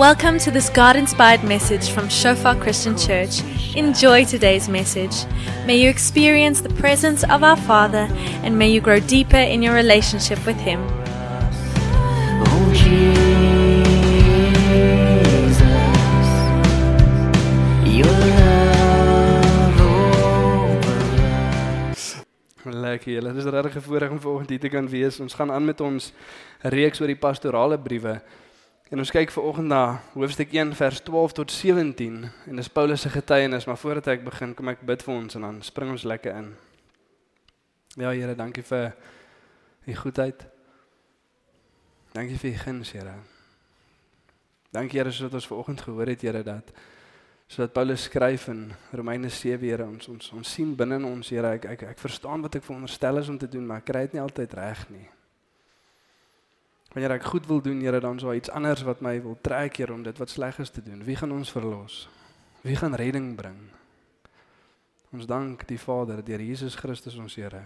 Welcome to this God inspired message from Shofar Christian Church. Enjoy today's message. May you experience the presence of our Father and may you grow deeper in your relationship with Him. Oh. Lekker julle. Dis regtig 'n voorreg om vanoggend hier te kan wees. Ons gaan aan met ons reeks oor die pastorale briewe. En ons kyk vanoggend na hoofstuk 1 vers 12 tot 17 en dis Paulus se getuienis, maar voordat ek begin, kom ek bid vir ons en dan spring ons lekker in. Ja Here, dankie vir u goedheid. Dankie vir u guns, Here. Dankie Here sodat ons vanoggend gehoor het, Here, dat sodat Paulus skryf in Romeine 7, Here, ons ons ons sien binne in ons, Here, ek, ek ek verstaan wat ek veronderstel is om te doen, maar ek kry dit nie altyd reg nie. Wanneer ek goed wil doen, Here, dan is daar iets anders wat my wil trek, Here, om dit wat sleg is te doen. Wie gaan ons verlos? Wie gaan redding bring? Ons dank die Vader deur Jesus Christus ons Here.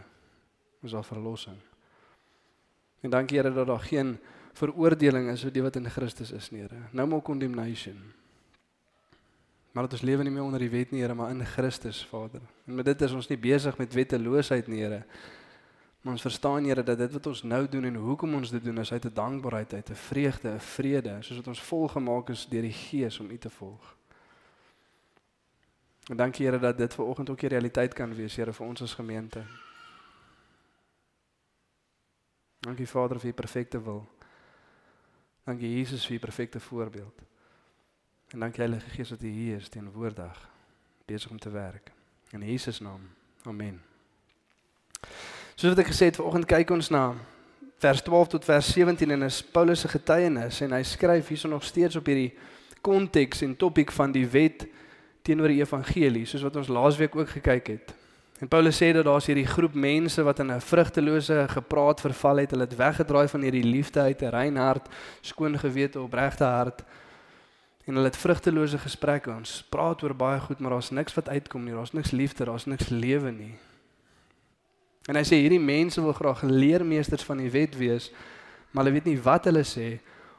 Ons al verlossing. En dankie Here dat daar geen veroordeling is vir die wat in Christus is, Here. No more condemnation. Maar dat ons lewe nie meer onder die wet nie, Here, maar in Christus, Vader. En met dit is ons nie besig met wetteloosheid nie, Here. Maar ons verstaan Here dat dit wat ons nou doen en hoekom ons dit doen is uit 'n dankbaarheid, uit 'n vreugde, 'n vrede, soos wat ons volgemaak is deur die Gees om U te volg. En dankie Here dat dit ver oggend ook 'n realiteit kan wees, Here, vir ons as gemeente. Dankie Vader vir U perfekte wil. Dankie Jesus vir U perfekte voorbeeld. En dankie Heilige Gees dat U hier is teenwoordig besig om te werk. In Jesus naam. Amen. Soos wat ek gesê het, vanoggend kyk ons na vers 12 tot vers 17 en is Paulus se getuienis en hy skryf hierso nog steeds op hierdie konteks en topik van die wet teenoor die evangelie, soos wat ons laasweek ook gekyk het. En Paulus sê dat daar's hierdie groep mense wat in 'n vrugtelose gepraat verval het, hulle het weggedraai van hierdie liefde uit 'n rein hart, skoon gewete, opregte hart. En hulle het vrugtelose gesprekke. Ons praat oor baie goed, maar daar's niks wat uitkom nie. Daar's niks liefde, daar's niks lewe nie. En hy sê hierdie mense wil graag leermeesters van die wet wees, maar hulle weet nie wat hulle sê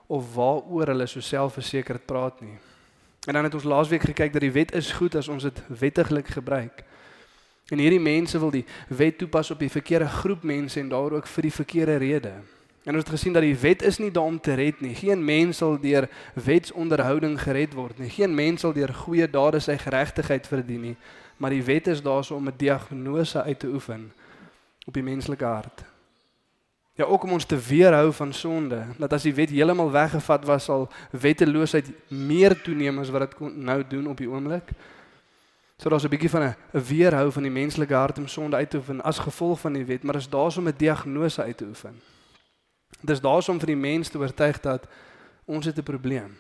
of waaroor hulle so selfversekerd praat nie. En dan het ons laasweek gekyk dat die wet is goed as ons dit wettiglik gebruik. En hierdie mense wil die wet toepas op die verkeerde groep mense en daar ook vir die verkeerde rede. En ons het gesien dat die wet is nie daar om te red nie. Geen mens sal deur wetsonderhouding gered word nie. Geen mens sal deur goeie dade sy geregtigheid verdien nie, maar die wet is daar so om 'n diagnose uit te oefen op die menslike hart. Ja, ook om ons te weerhou van sonde. Dat as die wet heeltemal weggevat was, sal wetteloosheid meer toeneem as wat dit nou doen op die oomblik. So daar's 'n bietjie van 'n weerhou van die menslike hart om sonde uit te oefen as gevolg van die wet, maar is daar om 'n diagnose uit te oefen. Dis daar om vir die mens te oortuig dat ons het 'n probleem.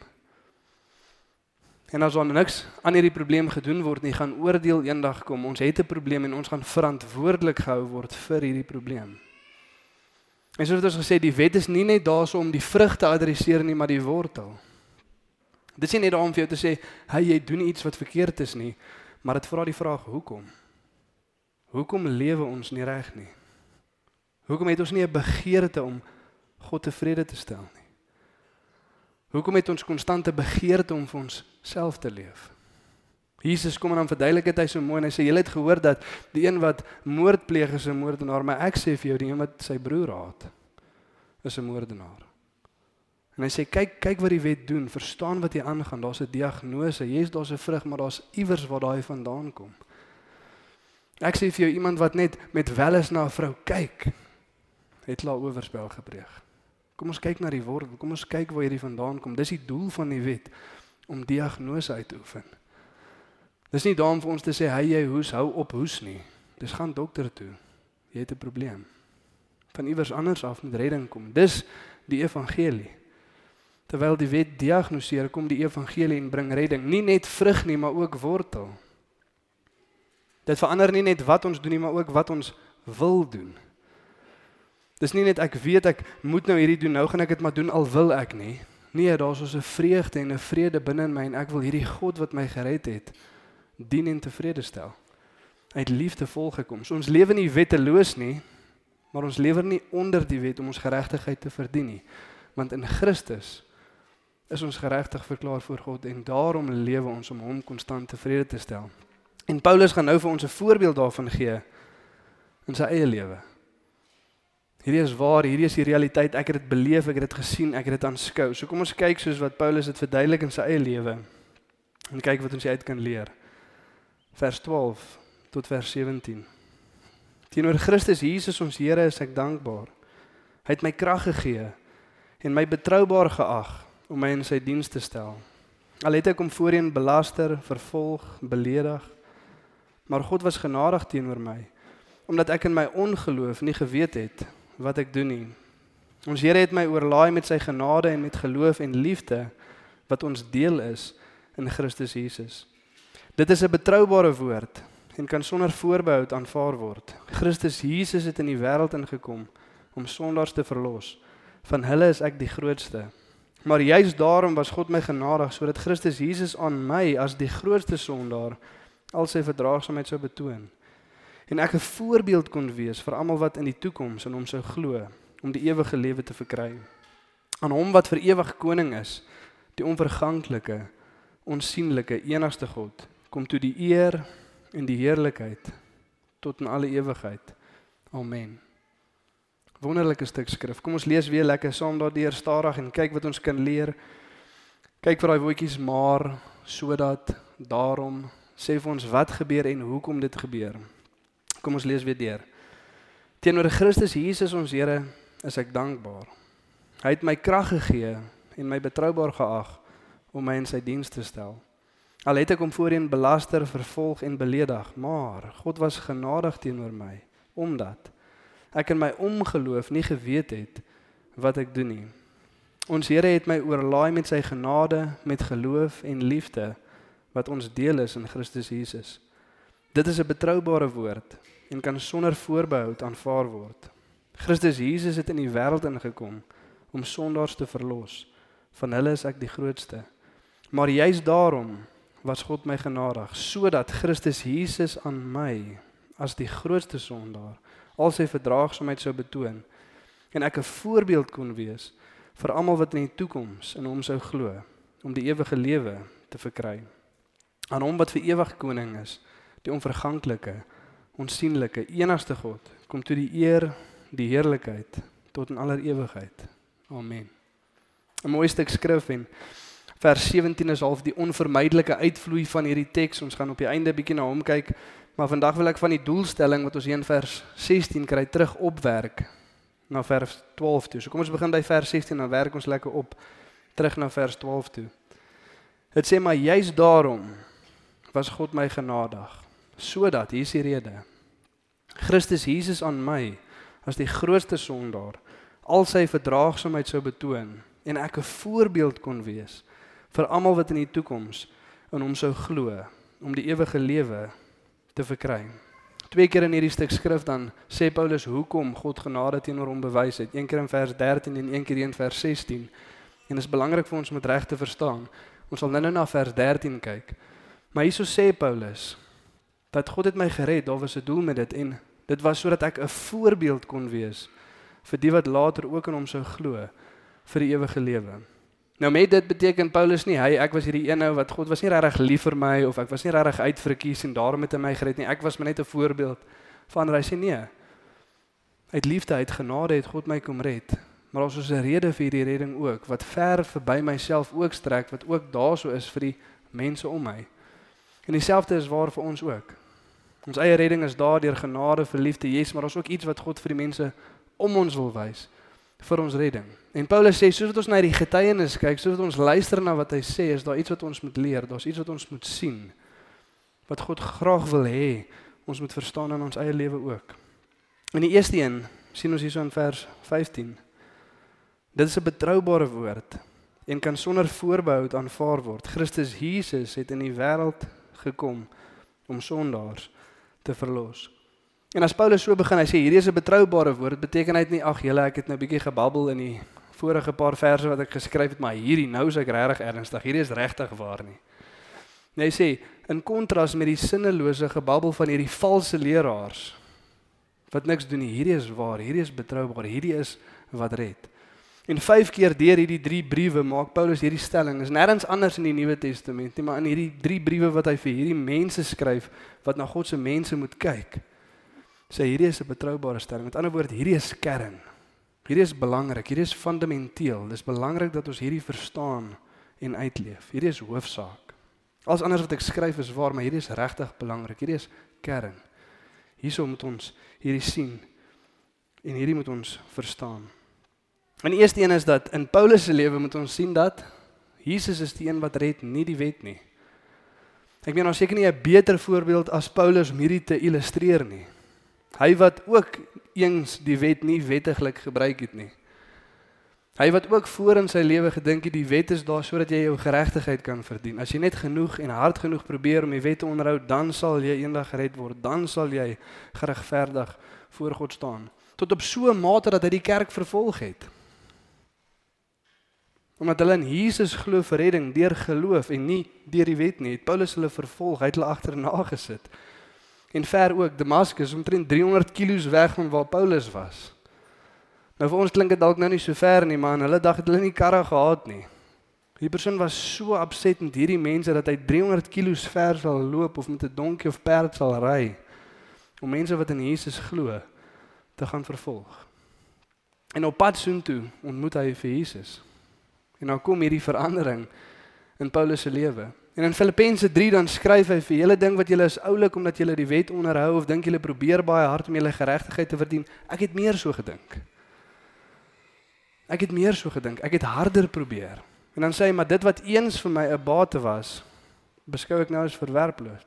En as ons niks aan hierdie probleem gedoen word nie, gaan oordeel eendag kom. Ons het 'n probleem en ons gaan verantwoordelik gehou word vir hierdie probleem. En soos ons gesê, die wet is nie net daarso om die vrug te adresseer nie, maar die wortel. Dit is nie net om vir jou te sê, "Hey, jy doen iets wat verkeerd is nie," maar dit vra die vraag, "Hoekom?" Hoekom lewe ons nie reg nie? Hoekom het ons nie 'n begeerte om God tevrede te stel nie? Hoekom het ons konstante begeerte om vir ons self te leef? Jesus kom en dan verduidelik dit hy so mooi en hy sê julle het gehoor dat die een wat moord pleeg is 'n moordenaar, maar ek sê vir jou die een wat sy broer haat is 'n moordenaar. En hy sê kyk kyk wat die wet doen, verstaan wat hier aangaan. Daar's 'n diagnose. Jy's daar's 'n vrug, maar daar's iewers waar daai vandaan kom. Ek sê vir jou iemand wat net met welis na 'n vrou kyk, het klaar oorspel gepleeg. Kom ons kyk na die wortel. Kom ons kyk waar hierdie vandaan kom. Dis die doel van die wet om diagnose uit te oefen. Dis nie daarom vir ons te sê hy jy hoes hou op hoes nie. Dis gaan dokter toe. Jy het 'n probleem. Van iewers anders af met redding kom. Dis die evangelie. Terwyl die wet diagnoseer, kom die evangelie en bring redding. Nie net vrug nie, maar ook wortel. Dit verander nie net wat ons doen nie, maar ook wat ons wil doen. Dis nie net ek weet ek moet nou hierdie doen, nou gaan ek dit maar doen al wil ek nie. Nee, daar's so 'n vreugde en 'n vrede binne in my en ek wil hierdie God wat my gered het dien en tevrede stel. Uit liefde volgekom. So ons lewe nie wetteloos nie, maar ons lewe nie onder die wet om ons geregtigheid te verdien nie. Want in Christus is ons geregtig verklaar voor God en daarom lewe ons om hom konstant tevrede te stel. En Paulus gaan nou vir ons 'n voorbeeld daarvan gee in sy eie lewe. Hierdie is waar, hierdie is die realiteit. Ek het dit beleef, ek het dit gesien, ek het dit aanskou. So kom ons kyk soos wat Paulus dit verduidelik in sy eie lewe en kyk wat ons uit kan leer. Vers 12 tot vers 17. Teenoor Christus Jesus ons Here is ek dankbaar. Hy het my krag gegee en my betroubaar geag om my in sy diens te stel. Al het ek hom voorheen belaster, vervolg, beledig, maar God was genadig teenoor my omdat ek in my ongeloof nie geweet het wat ek doen nie. Ons Here het my oorlaai met sy genade en met geloof en liefde wat ons deel is in Christus Jesus. Dit is 'n betroubare woord en kan sonder voorbehoud aanvaar word. Christus Jesus het in die wêreld ingekom om sondaars te verlos. Van hulle is ek die grootste. Maar juis daarom was God my genadig sodat Christus Jesus aan my as die grootste sondaar al sy verdraagsaamheid sou betoon en ek 'n voorbeeld kon wees vir almal wat in die toekoms in hom sou glo om die ewige lewe te verkry. Aan hom wat vir ewig koning is, die onverganklike, onsigbare enigste God, kom toe die eer en die heerlikheid tot in alle ewigheid. Amen. Wonderlike stuk skrif. Kom ons lees weer lekker saam daardeur stadig en kyk wat ons kan leer. Kyk vir daai woordjies maar sodat daarom sê vir ons wat gebeur en hoekom dit gebeur. Kom ons lees weer deur. Teenoor Christus Jesus ons Here is ek dankbaar. Hy het my krag gegee en my betroubaar geag om my in sy diens te stel. Al het ek hom voorheen belaster, vervolg en beledig, maar God was genadig teenoor my omdat ek in my ongeloof nie geweet het wat ek doen nie. Ons Here het my oorlaai met sy genade, met geloof en liefde wat ons deel is in Christus Jesus. Dit is 'n betroubare woord en kan sonder voorbehoud aanvaar word. Christus Jesus het in die wêreld ingekom om sondaars te verlos. Van hulle is ek die grootste. Maar juis daarom was God my genadig sodat Christus Jesus aan my as die grootste sondaar al sy verdraagsaamheid sou betoon en ek 'n voorbeeld kon wees vir almal wat in die toekoms in hom sou glo om die ewige lewe te verkry. Aan hom wat vir ewig koning is, die onverganklike onsigbare enigste God kom toe die eer die heerlikheid tot in aller ewigheid. Amen. 'n mooi stuk skrif en vers 17 is half die onvermydelike uitvloei van hierdie teks. Ons gaan op die einde bietjie na hom kyk maar vandag wil ek van die doelstelling wat ons hier in vers 16 kry terug opwerk na vers 12 toe. So kom ons begin by vers 16 dan werk ons lekker op terug na vers 12 toe. Dit sê maar juis daarom was God my genadig sodat hier is die rede. Christus Jesus aan my as die grootste sondaar al sy verdraagsaamheid sou betoon en ek 'n voorbeeld kon wees vir almal wat in die toekoms in hom sou glo om die ewige lewe te verkry. Twee keer in hierdie stuk skrif dan sê Paulus hoekom God genade teenoor hom bewys het. Een keer in vers 13 en een keer in vers 16. En dit is belangrik vir ons om dit reg te verstaan. Ons sal nou-nou na vers 13 kyk. Maar hierso sê Paulus dat God het my gered, daar was 'n doel met dit en dit was sodat ek 'n voorbeeld kon wees vir die wat later ook in hom sou glo vir die ewige lewe. Nou met dit beteken Paulus nie hy ek was hierdie een nou wat God was nie regtig lief vir my of ek was nie regtig uitverkies en daarom het hy my gered nie. Ek was maar net 'n voorbeeld van hy sê nee. Uit liefde, uit genade het God my kom red. Maar ons is 'n rede vir hierdie redding ook wat ver verby myself ook strek wat ook daarso is vir die mense om my. En dieselfde is waar vir ons ook. Ons eie redding is daar deur genade vir liefde Jesus, maar ons ook iets wat God vir die mense om ons wil wys vir ons redding. En Paulus sê soos wat ons na die getuienis kyk, soos wat ons luister na wat hy sê, is daar iets wat ons moet leer, daar's iets wat ons moet sien. Wat God graag wil hê ons moet verstaan in ons eie lewe ook. In die eerste een sien ons hierso in vers 15. Dit is 'n betroubare woord en kan sonder voorbehoud aanvaar word. Christus Jesus het in die wêreld gekom om sondaars te verlos. En as Paulus so begin, hy sê hierdie is 'n betroubare woord. Dit beteken hy nie ag julle ek het nou 'n bietjie gebabbel in die vorige paar verse wat ek geskryf het, maar hierdie nou is ek regtig ernstig. Hierdie is regtig waar nie. Nee, hy sê in kontras met die sinnelose gebabbel van hierdie valse leraars wat niks doen nie. Hierdie is waar, hierdie is betroubaar, hierdie is wat red. En 5 keer deur hierdie 3 briewe maak Paulus hierdie stelling. Is nêrens anders in die Nuwe Testament nie, maar in hierdie 3 briewe wat hy vir hierdie mense skryf wat na God se mense moet kyk. Sê hierdie is 'n betroubare stelling. Met ander woorde, hierdie is kern. Hierdie is belangrik. Hierdie is fundamenteel. Dis belangrik dat ons hierdie verstaan en uitleef. Hierdie is hoofsaak. Alles anders wat ek skryf is waar, maar hierdie is regtig belangrik. Hierdie is kern. Hierso moet ons hierdie sien en hierdie moet ons verstaan. En die eerste een is dat in Paulus se lewe moet ons sien dat Jesus is die een wat red, nie die wet nie. Ek meen ons seker nie 'n beter voorbeeld as Paulus om hierdie te illustreer nie. Hy wat ook eens die wet nie wettiglik gebruik het nie. Hy wat ook voor in sy lewe gedink het die wet is daar sodat jy jou geregtigheid kan verdien. As jy net genoeg en hard genoeg probeer om die wet te onderhou, dan sal jy eendag gered word. Dan sal jy geregverdig voor God staan. Tot op so 'n mate dat hy die kerk vervolg het. Omdat hulle in Jesus glo vir redding deur geloof en nie deur die wet nie, het Paulus hulle vervolg, hy het hulle agterna gesit. En ver ook Damaskus, omtrent 300 km weg van waar Paulus was. Nou vir ons klink dit dalk nou nie so ver nie, maar in hulle dag het hulle nie karre gehad nie. Die persoon was so opset met hierdie mense dat hy 300 km ver sal loop of met 'n donkie of perd sal ry om mense wat in Jesus glo te gaan vervolg. En op pad soontoe ontmoet hy vir Jesus. En dan kom hierdie verandering in Paulus se lewe. En in Filippense 3 dan skryf hy vir julle ding wat julle is oulik omdat julle die wet onderhou of dink julle probeer baie hard om julle geregtigheid te verdien. Ek het meer so gedink. Ek het meer so gedink. Ek het harder probeer. En dan sê hy maar dit wat eens vir my 'n bate was, beskou ek nou as verwerploos.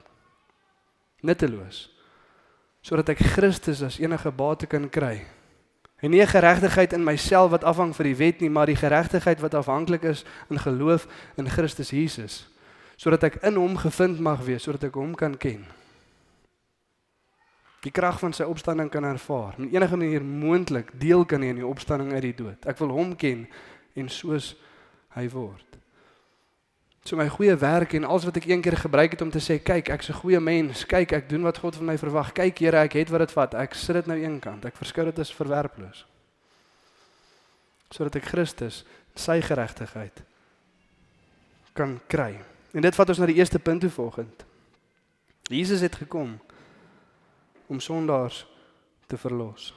Nutteloos. Sodat ek Christus as enige bate kan kry En nie geregtigheid in myself wat afhang van die wet nie, maar die geregtigheid wat afhanklik is in geloof in Christus Jesus, sodat ek in hom gevind mag wees, sodat ek hom kan ken. Die krag van sy opstanding kan ervaar. Op enige manier moontlik deel kan hê in die opstanding uit die dood. Ek wil hom ken en soos hy word. So my goeie werk en alles wat ek een keer gebruik het om te sê, kyk, ek's 'n goeie mens. Kyk, ek doen wat God van my verwag. Kyk, Here, ek het wat dit vat. Ek sit dit nou eenkant. Ek verskou dit as verwerploos. Sodat ek Christus, sy geregtigheid kan kry. En dit vat ons na die eerste punt toe volgend. Jesus het gekom om sondaars te verlos.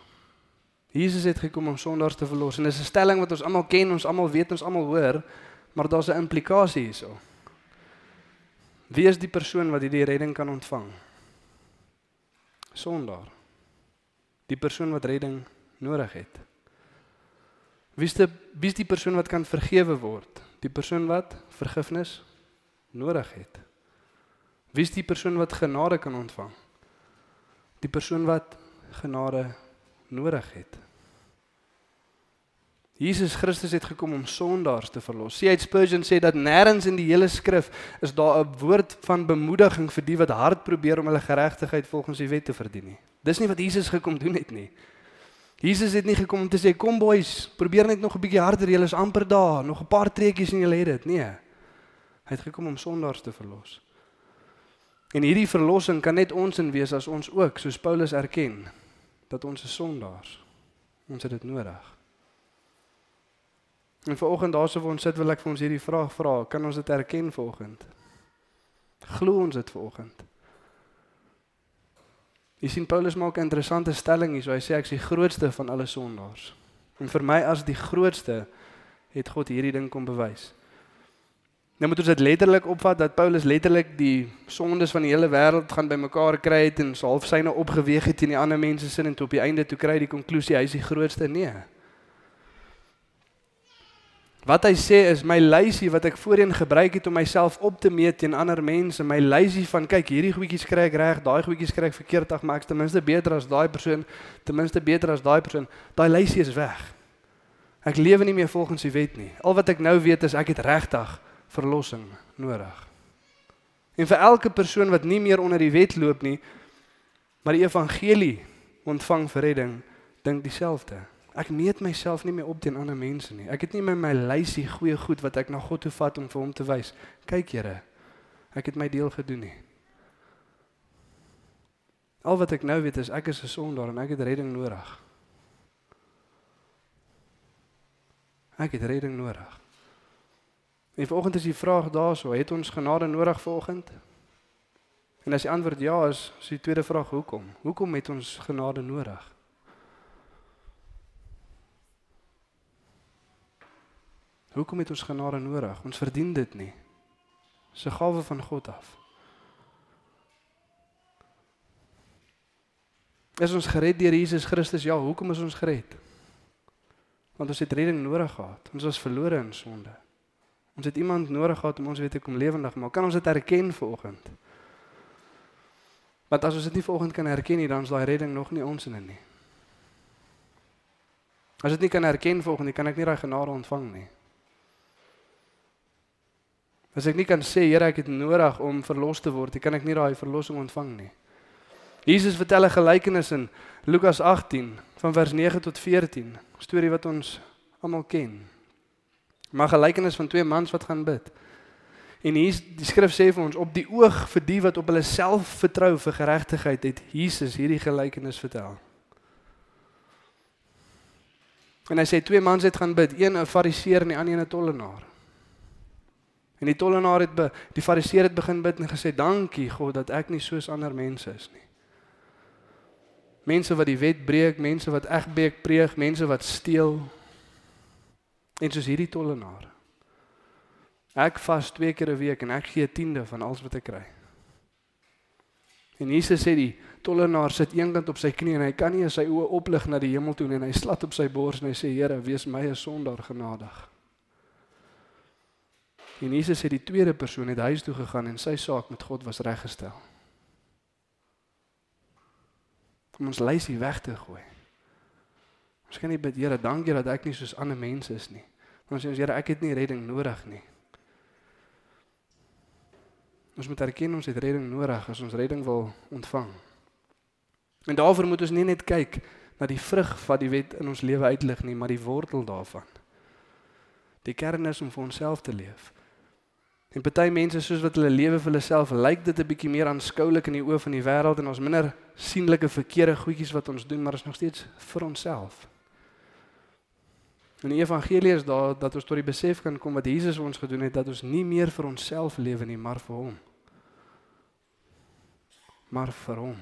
Jesus het gekom om sondaars te verlos en dis 'n stelling wat ons almal ken, ons almal weet, ons almal hoor. Maar daar's 'n implikasie hierso. Wie is die persoon wat hierdie redding kan ontvang? Sondaar. Die persoon wat redding nodig het. Wie is die wie is die persoon wat kan vergewe word? Die persoon wat vergifnis nodig het. Wie is die persoon wat genade kan ontvang? Die persoon wat genade nodig het. Jesus Christus het gekom om sondaars te verlos. C.H. Spurgeon sê dat nêrens in die hele skrif is daar 'n woord van bemoediging vir die wat hard probeer om hulle geregtigheid volgens die wet te verdien nie. Dis nie wat Jesus gekom doen het nie. Jesus het nie gekom om te sê kom boys, probeer net nog 'n bietjie harder, julle is amper daar, nog 'n paar treetjies en julle het dit. Nee. Hy het gekom om sondaars te verlos. En hierdie verlossing kan net ons in wees as ons ook soos Paulus erken dat ons is sondaars. Ons het dit nodig. En vanoggend daarso waar ons sit wil ek vir ons hierdie vraag vra, kan ons dit erken vanoggend? Glo ons dit vanoggend? Jy sien Paulus maak 'n interessante stelling hier, so hy sê ek is die grootste van alle sondaars. En vir my as die grootste het God hierdie ding kom bewys. Nou moet ons dit letterlik opvat dat Paulus letterlik die sondes van die hele wêreld gaan bymekaar kry het en half syne opgeweeg het teen die ander mense sin en tot op die einde toe kry die konklusie hy is die grootste nee. Wat hy sê is my lysie wat ek voorheen gebruik het om myself op te meet teen ander mense, my lysie van kyk hierdie goedjies kry ek reg, daai goedjies kry ek verkeerd, ag maar ek's ten minste beter as daai persoon, ten minste beter as daai persoon. Daai lysie is weg. Ek lewe nie meer volgens die wet nie. Al wat ek nou weet is ek het regtig verlossing nodig. En vir elke persoon wat nie meer onder die wet loop nie, maar die evangelie ontvang vir redding, dink dieselfde. Ek meet myself nie meer op teen ander mense nie. Ek het nie my my lysie goeie goed wat ek na God toe vat om vir hom te wys. Kyk Here, ek het my deel gedoen nie. Al wat ek nou weet is ek is 'n sondaar en ek het redding nodig. Ek het redding nodig. En vanoggend is die vraag daarso, het ons genade nodig vanoggend? En as die antwoord ja is, is die tweede vraag hoekom? Hoekom het ons genade nodig? Hoekom het ons genade nodig? Ons verdien dit nie. Dis 'n gawe van God af. Is ons gered deur Jesus Christus? Ja, hoekom is ons gered? Want ons het redding nodig gehad. Ons was verlore in sonde. Ons het iemand nodig gehad om ons weer te kom lewendig maak. Kan ons dit erken vanoggend? Want as ons dit nie vanoggend kan erken nie, dan is daai redding nog nie ons in nie. As dit nie kan erken vanoggend nie, kan ek nie daai genade ontvang nie. As ek nie kan sê Here ek het nodig om verlos te word, kan ek nie daai verlossing ontvang nie. Jesus vertel 'n gelykenis in Lukas 18 van vers 9 tot 14, storie wat ons almal ken. Maar gelykenis van twee mans wat gaan bid. En hier die skrif sê vir ons op die oog vir die wat op hulle self vertrou vir geregtigheid het Jesus hierdie gelykenis vertel. En hy sê twee mans het gaan bid, een 'n fariseer en die ander 'n tollenaar. En die tollenaar het be, die fariseer het begin bid en gesê dankie God dat ek nie soos ander mense is nie. Mense wat die wet breek, mense wat egbreek preek, mense wat steel. En soos hierdie tollenaar. Ek vas twee keer 'n week en ek gee 'n tiende van alles wat ek kry. En Jesus sê die tollenaar sit eenkant op sy knie en hy kan nie sy oë oplig na die hemel toe nie en hy slat op sy bors en hy sê Here, wees my 'n sondaar genadig. En Jesus sê die tweede persoon het huis toe gegaan en sy saak met God was reggestel. Om ons lysie weg te gooi. Ons kan nie bid Here, dankie dat ek nie soos ander mense is nie. Ons sê ons Here, ek het nie redding nodig nie. Ons moet erken ons het redding nodig as ons redding wil ontvang. En daarvoor moet ons nie net kyk na die vrug wat die wet in ons lewe uitlig nie, maar die wortel daarvan. Die kern is om vir onsself te leef. En party mense soos wat hulle lewe vir hulle self, lyk dit 'n bietjie meer aanskoulik in die oë van die wêreld en ons minder sienlike verkeerde goedjies wat ons doen, maar is nog steeds vir onsself. En die evangelie is daar dat ons tot die besef kan kom wat Jesus ons gedoen het dat ons nie meer vir onsself lewe nie, maar vir hom. Maar vir hom.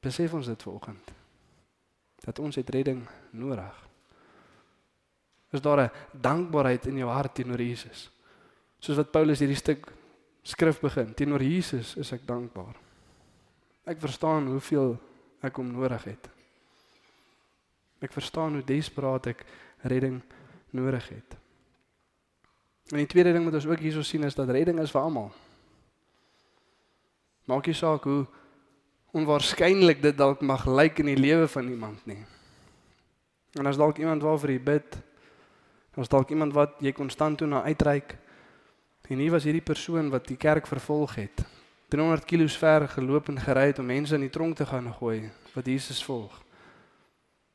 Besef ons dit vanoggend. Dat ons het redding nodig. Is daar 'n dankbaarheid in jou hart teenoor Jesus? Soos wat Paulus hierdie stuk skrif begin, teenoor Jesus is ek dankbaar. Ek verstaan hoeveel ek hom nodig het. Ek verstaan hoe desperaat ek redding nodig het. En die tweede ding wat ons ook hierso sien is dat redding is vir almal. Maak nie saak hoe onwaarskynlik dit dalk mag lyk in die lewe van iemand nie. En as dalk iemand waarvoor jy bid, as dalk iemand wat jy konstant toe na uitreik, en hier was hierdie persoon wat die kerk vervolg het. 300 km ver geloop en gery het om mense in die tronk te gaan gooi wat Jesus volg.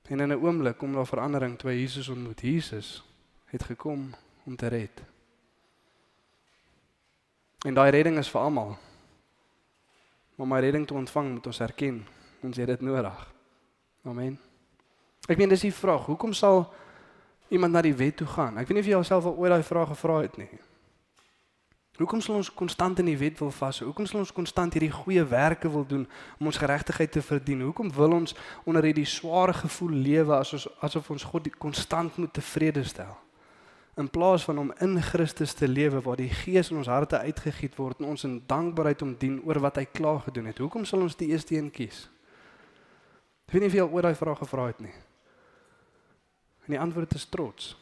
En in 'n oomblik kom daar verandering toe Jesus ontmoet. Jesus het gekom om te red. En daai redding is vir almal. Maar om my redding te ontvang, moet ons erken ons het dit nodig. Amen. Ek meen dis die vraag, hoekom sal iemand na die wet toe gaan? Ek weet nie of jy jouself al ooit daai vraag gevra het nie. Hoekom sal ons konstant in die wet wil vashou? Hoekom sal ons konstant hierdie goeie werke wil doen om ons geregtigheid te verdien? Hoekom wil ons onder hierdie swaar gevoel lewe as ons asof ons God konstant moet tevrede stel? In plaas van om in Christus te lewe waar die Gees in ons harte uitgegiet word en ons in dankbaarheid om dien oor wat hy klaar gedoen het. Hoekom sal ons die eerste een kies? Ek weet nie of jy al oor daai vraag gevra het nie. En die antwoord is trots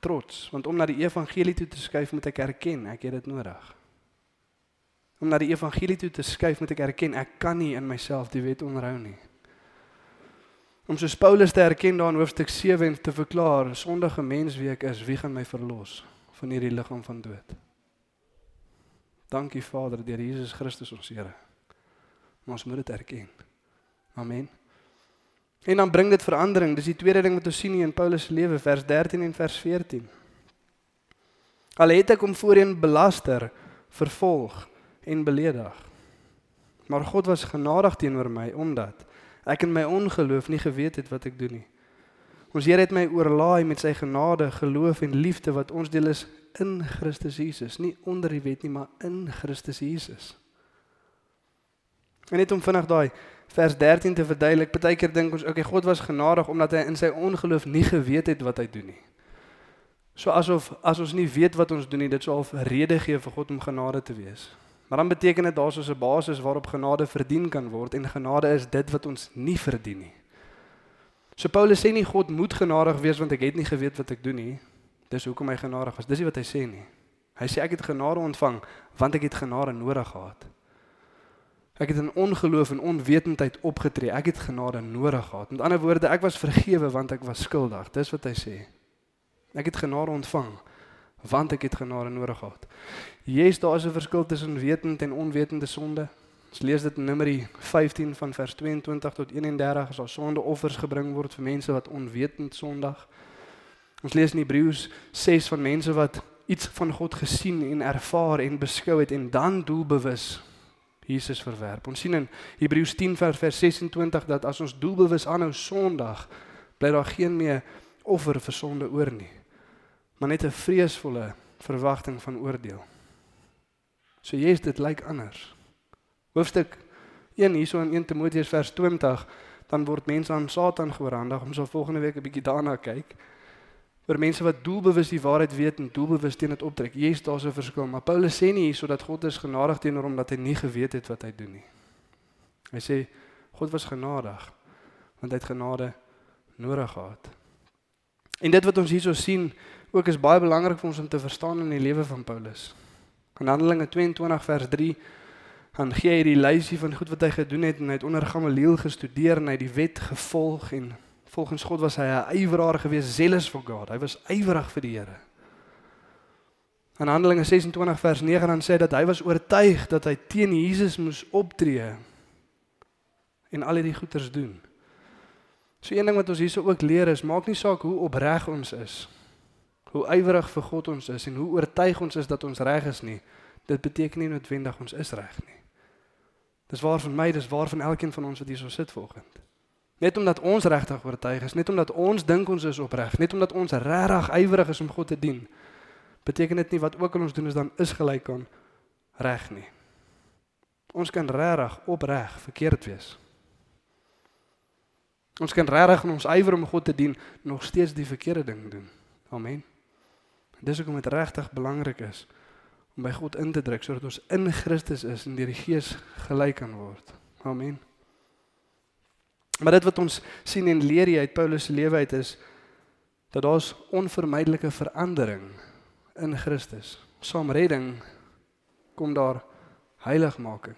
trots want om na die evangelie toe te skuif moet ek erken ek het dit nodig. Om na die evangelie toe te skuif moet ek erken ek kan nie in myself die wet onderhou nie. Om soos Paulus te erken daar in hoofstuk 7 en te verklaar sondige mens wie ek is, wie gaan my verlos van hierdie liggaam van dood? Dankie Vader deur Jesus Christus ons Here. Ons moet dit erken. Amen. En dan bring dit verandering. Dis die tweede ding wat ons sien hier in Paulus se lewe, vers 13 en vers 14. Al het ek hom voorheen belaster, vervolg en beledig. Maar God was genadig teenoor my omdat ek in my ongeloof nie geweet het wat ek doen nie. Ons Here het my oorlaai met sy genade, geloof en liefde wat ons deel is in Christus Jesus, nie onder die wet nie, maar in Christus Jesus. En net om vinnig daai vers 13 te verduidelik, baie keer dink ons, okay, God was genadig omdat hy in sy ongeloof nie geweet het wat hy doen nie. So asof as ons nie weet wat ons doen nie, dit sou al 'n rede gee vir God om genade te wees. Maar dan beteken dit daar's so 'n basis waarop genade verdien kan word en genade is dit wat ons nie verdien nie. So Paulus sê nie God moet genadig wees want ek het nie geweet wat ek doen nie. Dis hoekom hy genadig was. Dis nie wat hy sê nie. Hy sê ek het genade ontvang want ek het genade nodig gehad. Ek het in ongeloof en onwetendheid opgetree. Ek het genade nodig gehad. Met ander woorde, ek was vergewe want ek was skuldig. Dis wat hy sê. Ek het genade ontvang want ek het genade nodig gehad. Jesus, daar is 'n verskil tussen wetend en onwetende sonde. Ons lees dit in Numeri 15 van vers 22 tot 31 as daar sondeoffers gebring word vir mense wat onwetend sondig. Ons lees in Hebreërs 6 van mense wat iets van God gesien en ervaar en beskou het en dan doelbewus Jesus verwerp. Ons sien in Hebreërs 10 vers 26 dat as ons doelbewus aanhou Sondag, bly daar geen meer offer vir sonde oor nie. Maar net 'n vreesvolle verwagting van oordeel. So Jesus dit lyk anders. Hoofstuk 1 hierso in 1 Timoteus vers 20, dan word mense aan Satan geoorhandig. Ons sal volgende week 'n bietjie daarna kyk oor mense wat doelbewus die waarheid weet en doelbewus teen dit optrek. Jesus, daar's 'n verskil, maar Paulus sê nie hierso dat God is genadig teenoor hom dat hy nie geweet het wat hy doen nie. Hy sê God was genadig want hy het genade nodig gehad. En dit wat ons hierso sien, ook is baie belangrik vir ons om te verstaan in die lewe van Paulus. In Handelinge 22 vers 3 dan gee hy die lysie van goed wat hy gedoen het en hy het onder Gamaliel gestudeer en hy het die wet gevolg en Volgens God was hy 'n ywerige gewees, zealous for God. Hy was ywerig vir die Here. In Handelinge 26 vers 9 dan sê dat hy was oortuig dat hy teen Jesus moes optree en al hierdie goeders doen. So een ding wat ons hierso ook leer is, maak nie saak hoe opreg ons is, hoe ywerig vir God ons is en hoe oortuig ons is dat ons reg is nie, dit beteken nie noodwendig ons is reg nie. Dis waar van my, dis waar van elkeen van ons wat hierso sit vanoggend. Net omdat ons regtig oortuig is, net omdat ons dink ons is opreg, net omdat ons regtig ywerig is om God te dien, beteken dit nie wat ook al ons doen is dan is gelyk aan reg nie. Ons kan regtig opreg verkeerd wees. Ons kan regtig in ons ywer om God te dien nog steeds die verkeerde ding doen. Amen. Dis hoekom dit regtig belangrik is om by God in te druk sodat ons in Christus is en deur die Gees gelyk kan word. Amen. Maar dit wat ons sien en leer uit Paulus se lewe uit is dat daar's onvermydelike verandering in Christus. Saam redding kom daar heiligmaking.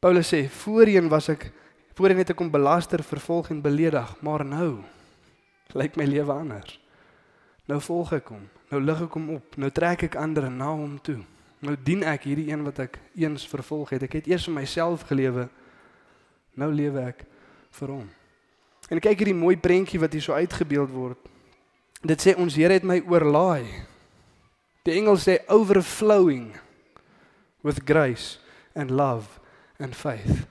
Paulus sê voorheen was ek voorheen het ek kom belaster, vervolg en beledig, maar nou lyk my lewe anders. Nou volg ek hom. Nou lig ek hom op. Nou trek ek ander na hom toe. Nou dien ek hierdie een wat ek eens vervolg het. Ek het eers vir myself gelewe. Nou lewe ek vir hom. En kyk hierdie mooi prentjie wat hier so uitgebeeld word. Dit sê ons Here het my oorlaai. Die engel sê overflowing with grace and love and faith.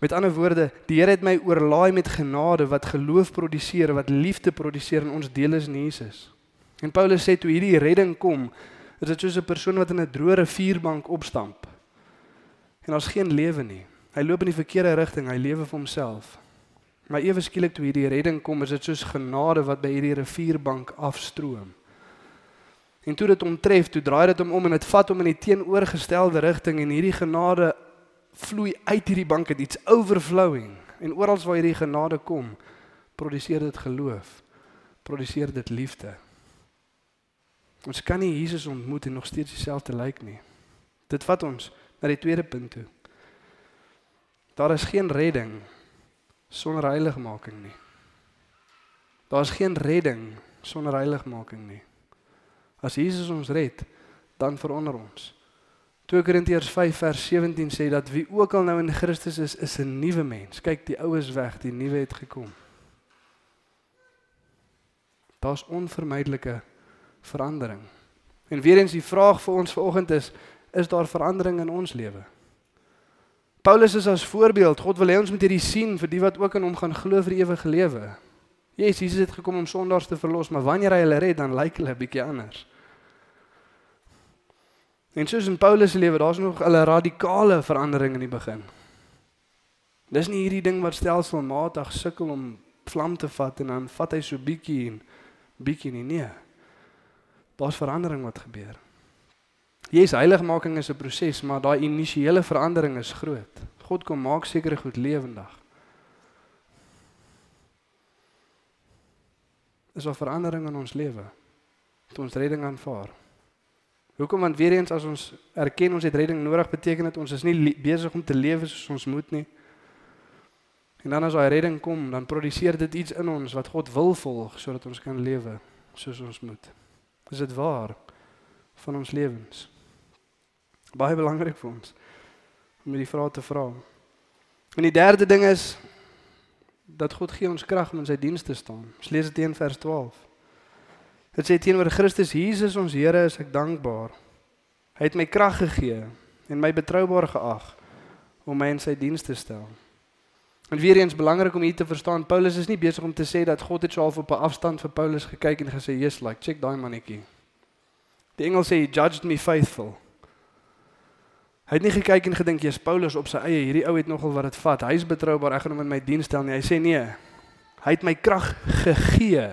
Met ander woorde, die Here het my oorlaai met genade wat geloof produseer, wat liefde produseer in ons deel is in Jesus. En Paulus sê toe hierdie redding kom, is dit soos 'n persoon wat in 'n droë rivierbank opstamp. En daar's geen lewe nie. Hy loop in die verkeerde rigting, hy lewe vir homself. Maar ewe skielik toe hierdie redding kom, is dit soos genade wat by hierdie rivierbank afstroom. En toe dit hom tref, toe draai dit hom om en dit vat hom in die teenoorgestelde rigting en hierdie genade vloei uit hierdie bank het iets overflowing en oral waar hierdie genade kom, produseer dit geloof, produseer dit liefde. Ons kan nie Jesus ontmoet en nog steeds dieselfde lyk nie. Dit vat ons na die tweede punt toe. Daar is geen redding sonder heiligmaking nie. Daar's geen redding sonder heiligmaking nie. As Jesus ons red, dan verander ons. 2 Korintiërs 5 vers 17 sê dat wie ook al nou in Christus is, is 'n nuwe mens. Kyk, die ou is weg, die nuwe het gekom. Daar's onvermydelike verandering. En weer eens die vraag vir ons vanoggend is, is daar verandering in ons lewe? Paulus is as voorbeeld. God wil hê ons moet hierdie sien vir die wat ook in hom gaan glo vir ewige lewe. Yes, Jesus het gekom om sondaars te verlos, maar wanneer hy hulle red, dan lyk hulle 'n bietjie anders. En soos in Paulus se lewe, daar's nog 'n radikale verandering in die begin. Dis nie hierdie ding wat stelselmatig sukkel om vlam te vat en dan vat hy so bietjie en bietjie nie nee. Daar's verandering wat gebeur. Jesus heiligmaking is 'n proses, maar daai initiële verandering is groot. God kom maak sekere goed lewendig. Is 'n verandering in ons lewe. Toe ons redding aanvaar. Hoekom want weer eens as ons erken ons het redding nodig, beteken dit ons is nie besig om te lewe soos ons moet nie. En dan as daai redding kom, dan produseer dit iets in ons wat God wil volg sodat ons kan lewe soos ons moet. Is dit waar van ons lewens? Baie belangrik vir ons om hierdie vrae te vra. En die derde ding is dat God gee ons krag om in sy diens te staan. Ons lees dit in vers 12. Dit sê teenoor Christus Jesus ons Here is ek dankbaar. Hy het my krag gegee en my betroubaar geag om my in sy diens te stel. En weer eens belangrik om hier te verstaan, Paulus is nie besig om te sê dat God het so half op 'n afstand vir Paulus gekyk en gesê, "Yes, like check daai mannetjie." Die engel sê, "He judged me faithful." Hy het nie gekyk en gedink, "Jy's Paulus op sy eie, hierdie ou het nogal wat dit vat. Hy's betroubaar, ek gaan hom in my diens stel nie." Hy sê, "Nee. Hy het my krag gegee."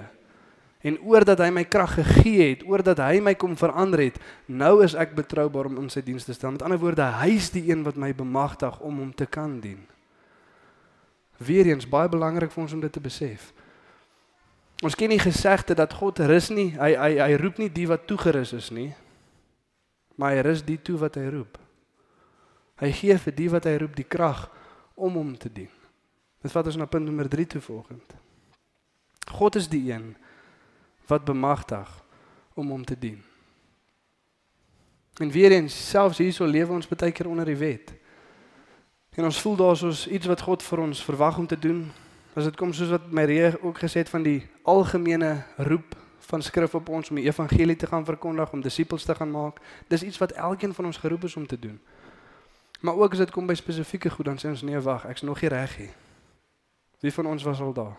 En oordat hy my krag gegee het, oordat hy my kom verander het, nou is ek betroubaar om in sy diens te stel. Met ander woorde, hy's die een wat my bemagtig om hom te kan dien. Weereens baie belangrik vir ons om dit te besef. Ons ken nie gesegde dat God rus nie. Hy hy hy roep nie die wat toegerus is nie. Maar hy rus die toe wat hy roep. Hy gee vir die wat hy roep die krag om hom te dien. Dit vat ons na punt nommer 3 toe volgend. God is die een wat bemagtig om hom te dien. En weer eens selfs hierso lewe ons baie keer onder die wet. En ons voel daar soos iets wat God vir ons verwag om te doen. As dit kom soos wat Marie ook gesê het van die algemene roep van skrif op ons om die evangelie te gaan verkondig, om disippels te gaan maak. Dis iets wat elkeen van ons geroep is om te doen. Maar ook as dit kom by spesifieke goed, dan sê ons nee, wag, ek's nog nie reg nie. Wie van ons was al daar?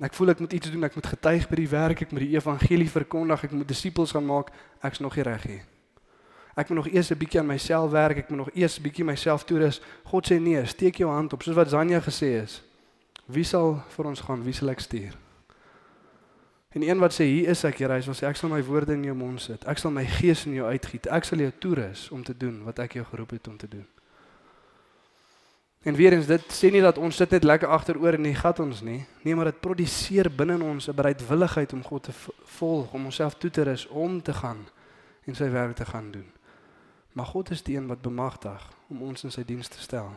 Ek voel ek moet iets doen, ek moet getuig by die werk, ek moet die evangelie verkondig, ek moet disippels gaan maak, ek's nog nie reg nie. Ek moet nog eers 'n bietjie aan myself werk. Ek moet nog eers 'n bietjie myself toerus. God sê nee, steek jou hand op soos wat Zanja gesê het. Wie sal vir ons gaan? Wie sal ek stuur? En een wat sê hier is ek, Here, hy sê ek sal my woorde in jou mond sit. Ek sal my gees in jou uitgiet. Ek sal jou toerus om te doen wat ek jou geroep het om te doen. En weer eens dit sê nie dat ons sit net lekker agteroor en nie gat ons nie. Nee, maar dit produseer binne ons 'n bereidwilligheid om God te volg, om onsself toe te rus om te gaan en sy werk te gaan doen. Maar God is die een wat bemagtig om ons in sy diens te stel.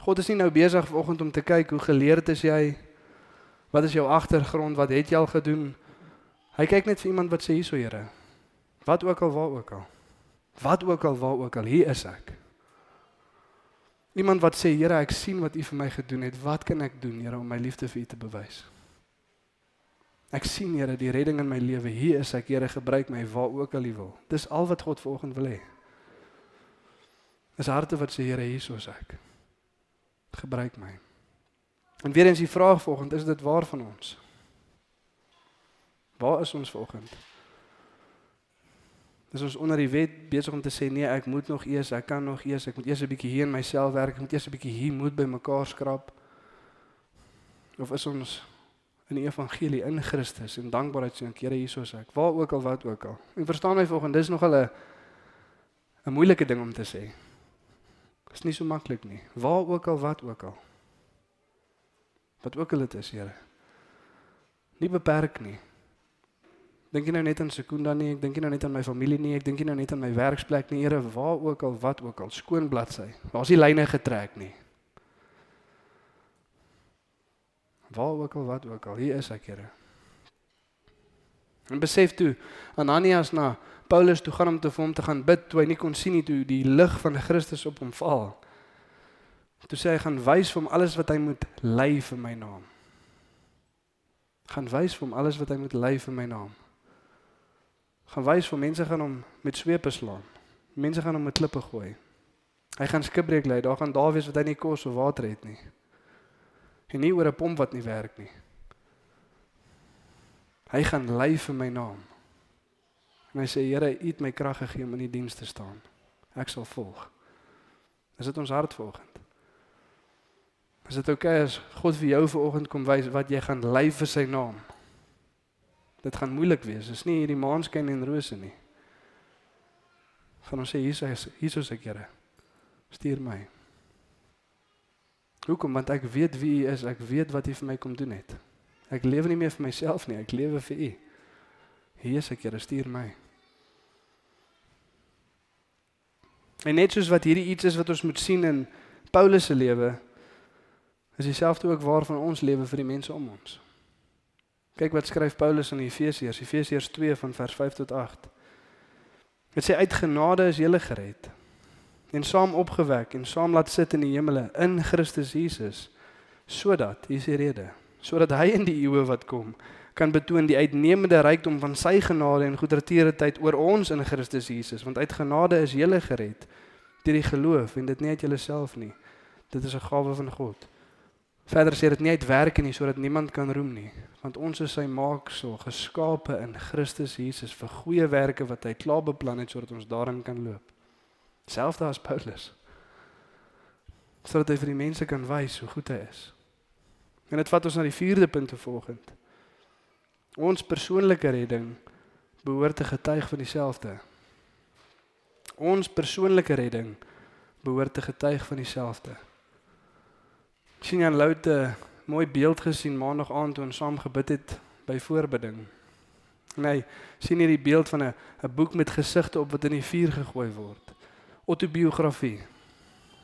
God is nie nou besig vanoggend om te kyk hoe geleerd is jy? Wat is jou agtergrond? Wat het jy al gedoen? Hy kyk net vir iemand wat sê hierso Here. Wat ook al waar ook al. Wat ook al waar ook al hier is ek. Iemand wat sê Here, ek sien wat U vir my gedoen het. Wat kan ek doen, Here, om my liefde vir U te bewys? Ek sien Here die redding in my lewe. Hier is ek Here, gebruik my waar ook al U wil. Dis al wat God vanoggend wil hê. Is harte wat sê Here, hier is ek. Gebruik my. En weer eens die vraag vanoggend, is dit waar van ons? Waar is ons vanoggend? Dis ons onder die wet besig om te sê nee, ek moet nog eers, ek kan nog eers, ek moet eers 'n bietjie hier in myself werk, ek moet eers 'n bietjie hier moet by mekaar skrap. Of is ons in die evangelie in Christus en dankbaarheid sê ek Here Jesus ek waar ook al wat ook al. En verstaan my volgens dis nog 'n 'n moeilike ding om te sê. Dit is nie so maklik nie. Waar ook al wat ook al. Wat ook al dit is, Here. Nie beperk nie. Dink jy nou net aan Sekunda nie, ek dink nie nou net aan my familie nie, ek dink nie nou net aan my werksplek nie, Here, waar ook al wat ook al, skoon bladsy. Daar's nie lyne getrek nie. Waar ook al wat ook al, hier is ek, Here. En besef toe, Ananias na Paulus toe gaan om te vir hom te gaan bid, toe hy nie kon sien nie toe die lig van Christus op hom val. Toe sê hy gaan wys vir hom alles wat hy moet lei vir my naam. Gaan wys vir hom alles wat hy moet lei vir my naam. Gaan wys vir mense gaan hom met swepe slaan. Mense gaan hom met klippe gooi. Hy gaan skipbreek lei, daar gaan daar wees wat hy nie kos of water het nie. En nie oor 'n pomp wat nie werk nie. Hy gaan ly vir my naam. En hy sê Here, U het my krag gegee om in die diens te staan. Ek sal volg. Is dit ons hart vanoggend? Is dit oukei okay as God vir jou vanoggend kom wys wat jy gaan ly vir sy naam? Dit gaan moeilik wees. Dis nie hierdie maanskyn en rose nie. Gaan ons sê Jesus, Jesus ek Here. Stuur my. Hoekom? Want ek weet wie U is. Ek weet wat U vir my kom doen het. Ek lewe nie meer vir myself nie. Ek lewe vir U. Jesus ek Here, stuur my. En net soos wat hierdie iets is wat ons moet sien in Paulus se lewe, is dieselfde ook waarvan ons lewe vir die mense om ons. Kyk wat skryf Paulus aan Efesiërs, Efesiërs 2 van vers 5 tot 8. Dit sê uit genade is jy gered en saam opgewek en saam laat sit in die hemele in Christus Jesus sodat hier is die rede sodat hy in die eeue wat kom kan betoon die uitnemende rykdom van sy genade en goedertierenheid oor ons in Christus Jesus want uit genade is jy gered deur die geloof en dit nie uit jouself nie dit is 'n gawe van God Verder sê dit nie uit werke nie sodat niemand kan roem nie, want ons is sy maaksel, geskape in Christus Jesus vir goeie werke wat hy klaar beplan het sodat ons daarin kan loop. Selfs as Paulus. Sodat hy vir die mense kan wys hoe goed hy is. En dit vat ons na die vierde punt vanoggend. Ons persoonlike redding behoort te getuig van dieselfde. Ons persoonlike redding behoort te getuig van dieselfde. Sien Jan Loute mooi beeld gesien maandag aand toe ons saam gebid het by voorbidding. Nee, sien hier die beeld van 'n 'n boek met gesigte op wat in die vuur gegooi word. Autobiografie.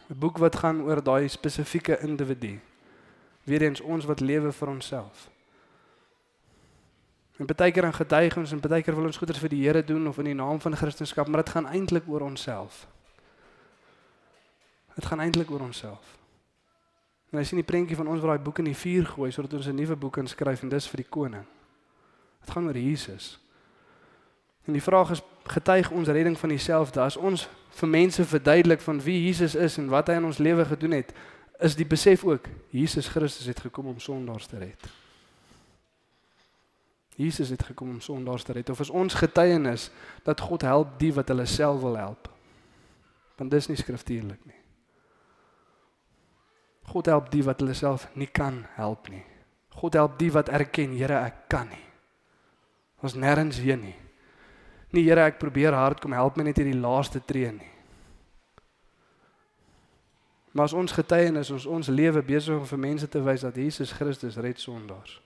'n Boek wat gaan oor daai spesifieke individu. Weerens ons wat lewe vir onsself. En baie keer dan getuig ons en baie keer wil ons goeders vir die Here doen of in die naam van Christendom, maar dit gaan eintlik oor onsself. Dit gaan eintlik oor onsself. En hy sien die prentjie van ons wat daai boek in die vuur gooi sodat ons 'n nuwe boek kan skryf en dis vir die koning. Dit gaan oor Jesus. En die vraag is getuig ons redding van dieselfde as ons vir mense verduidelik van wie Jesus is en wat hy in ons lewe gedoen het, is die besef ook Jesus Christus het gekom om sondaars te red. Jesus het gekom om sondaars te red. Of is ons getuienis dat God help die wat hulle self wil help? Want dis nie skriftuurlik nie. God help die wat hulle self nie kan help nie. God help die wat erken, Here, ek kan nie. Ons nêrens heen nie. Nie Here, ek probeer hard kom help my net hierdie laaste tree nie. Maar as ons getuienis, ons ons lewe besig om vir mense te wys dat Jesus Christus red sondaars.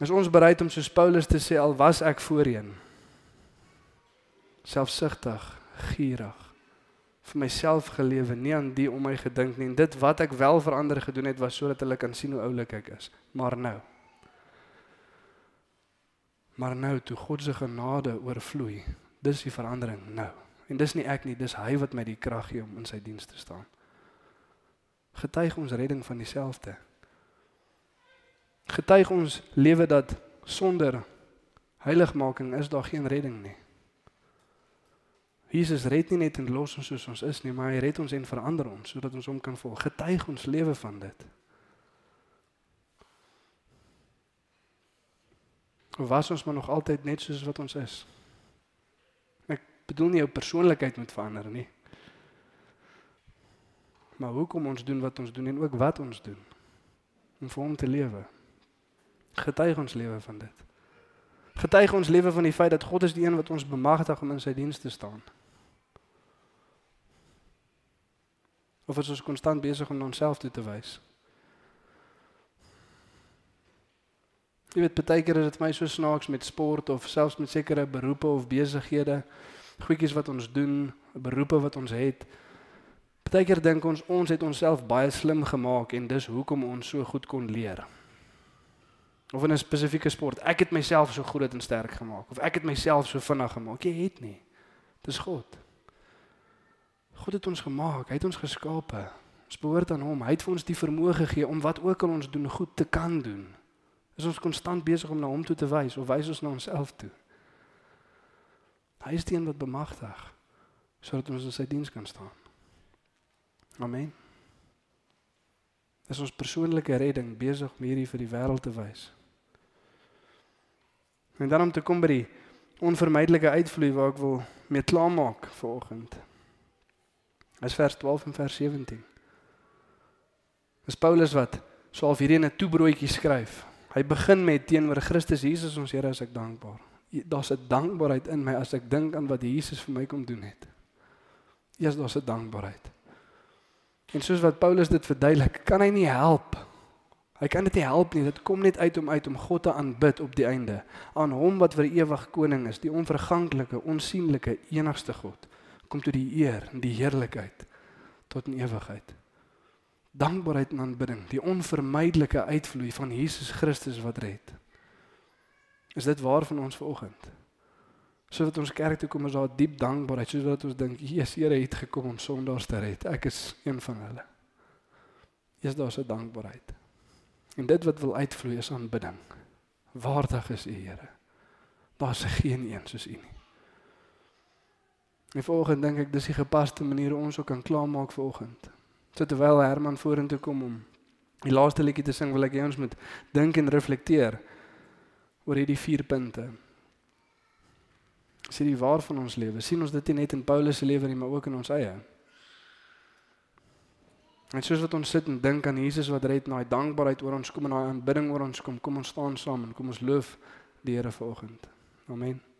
Is ons bereid om soos Paulus te sê al was ek voorheen selfsugtig, gierig vir myself gelewe, nie aan die om my gedink nie. En dit wat ek wel vir ander gedoen het was sodat hulle kan sien hoe oulik ek is. Maar nou. Maar nou toe God se genade oorvloei, dis die verandering nou. En dis nie ek nie, dis hy wat my die krag gee om in sy diens te staan. Getuig ons redding van dieselfde. Getuig ons lewe dat sonder heiligmaking is daar geen redding nie. Jesus red nie net en los ons soos ons is nie, maar hy red ons en verander ons sodat ons hom kan volg. Getuig ons lewe van dit. Of was ons maar nog altyd net soos wat ons is? Ek bedoel nie jou persoonlikheid moet verander nie. Maar hoekom ons doen wat ons doen en ook wat ons doen om vir hom te lewe. Getuig ons lewe van dit. Getuig ons lewe van die feit dat God is die een wat ons bemagtig om in sy diens te staan. Of is ons konstant besig om na onsself toe te wys? Jy weet baie keer is dit my so snaaks met sport of selfs met sekere beroepe of besighede, goedjies wat ons doen, beroepe wat ons het. Baie keer dink ons ons het onsself baie slim gemaak en dis hoekom ons so goed kon leer. Of in 'n spesifieke sport, ek het myself so goed en sterk gemaak of ek het myself so vinnig gemaak. Jy het nie. Dis God. God het ons gemaak, hy het ons geskape. Ons behoort aan hom. Hy het vir ons die vermoë gegee om wat ook al ons doen goed te kan doen. Is ons konstant besig om na hom toe te wys of wys ons na onsself toe? Hy is die een wat bemagtig sodat ons in sy diens kan staan. Amen. Is ons persoonlike redding besig om hierdie vir die wêreld te wys? En dan om te kom by die onvermydelike uitvloei waar ek wil mee klaarmaak vanoggend. Is vers 12 en vers 17. Dis Paulus wat swaal hierdie in 'n toebroodjie skryf. Hy begin met teenoor Christus Jesus ons Here as ek dankbaar. Daar's 'n dankbaarheid in my as ek dink aan wat Jesus vir my kom doen het. Eers daar's 'n dankbaarheid. En soos wat Paulus dit verduidelik, kan hy nie help. Hy kan dit nie help nie. Dit kom net uit om uit om God te aanbid op die einde. Aan hom wat vir ewig koning is, die onverganklike, onsigbare, enigste God, kom toe die eer en die heerlikheid tot in ewigheid. Dankbaarheid en aanbidding, die onvermydelike uitvloei van Jesus Christus wat red. Is dit waar van ons vanoggend? Soos wat ons kerk toe kom is daar diep dankbaarheid, soos wat ons dink, Jesus Here het gekom om sondaars te red. Ek is een van hulle. Is daar so dankbaarheid? En dit wat wil uitvloei is aanbidding. Waardig is U Here. Daar's geen een soos U nie. En vanoggend dink ek dis die gepaste manier ons ook kan klaarmaak vanoggend. So terwyl Herman vorentoe kom om die laaste liedjie te sing, wil ek hê ons moet dink en reflekteer oor hierdie vier punte. Sien die waar van ons lewe. sien ons dit nie net in Paulus se lewe nie, maar ook in ons eie. En soos wat ons sit en dink aan Jesus wat red, daai dankbaarheid oor ons kom en daai aanbidding oor ons kom, kom ons staan saam en kom ons loof die Here vanoggend. Amen.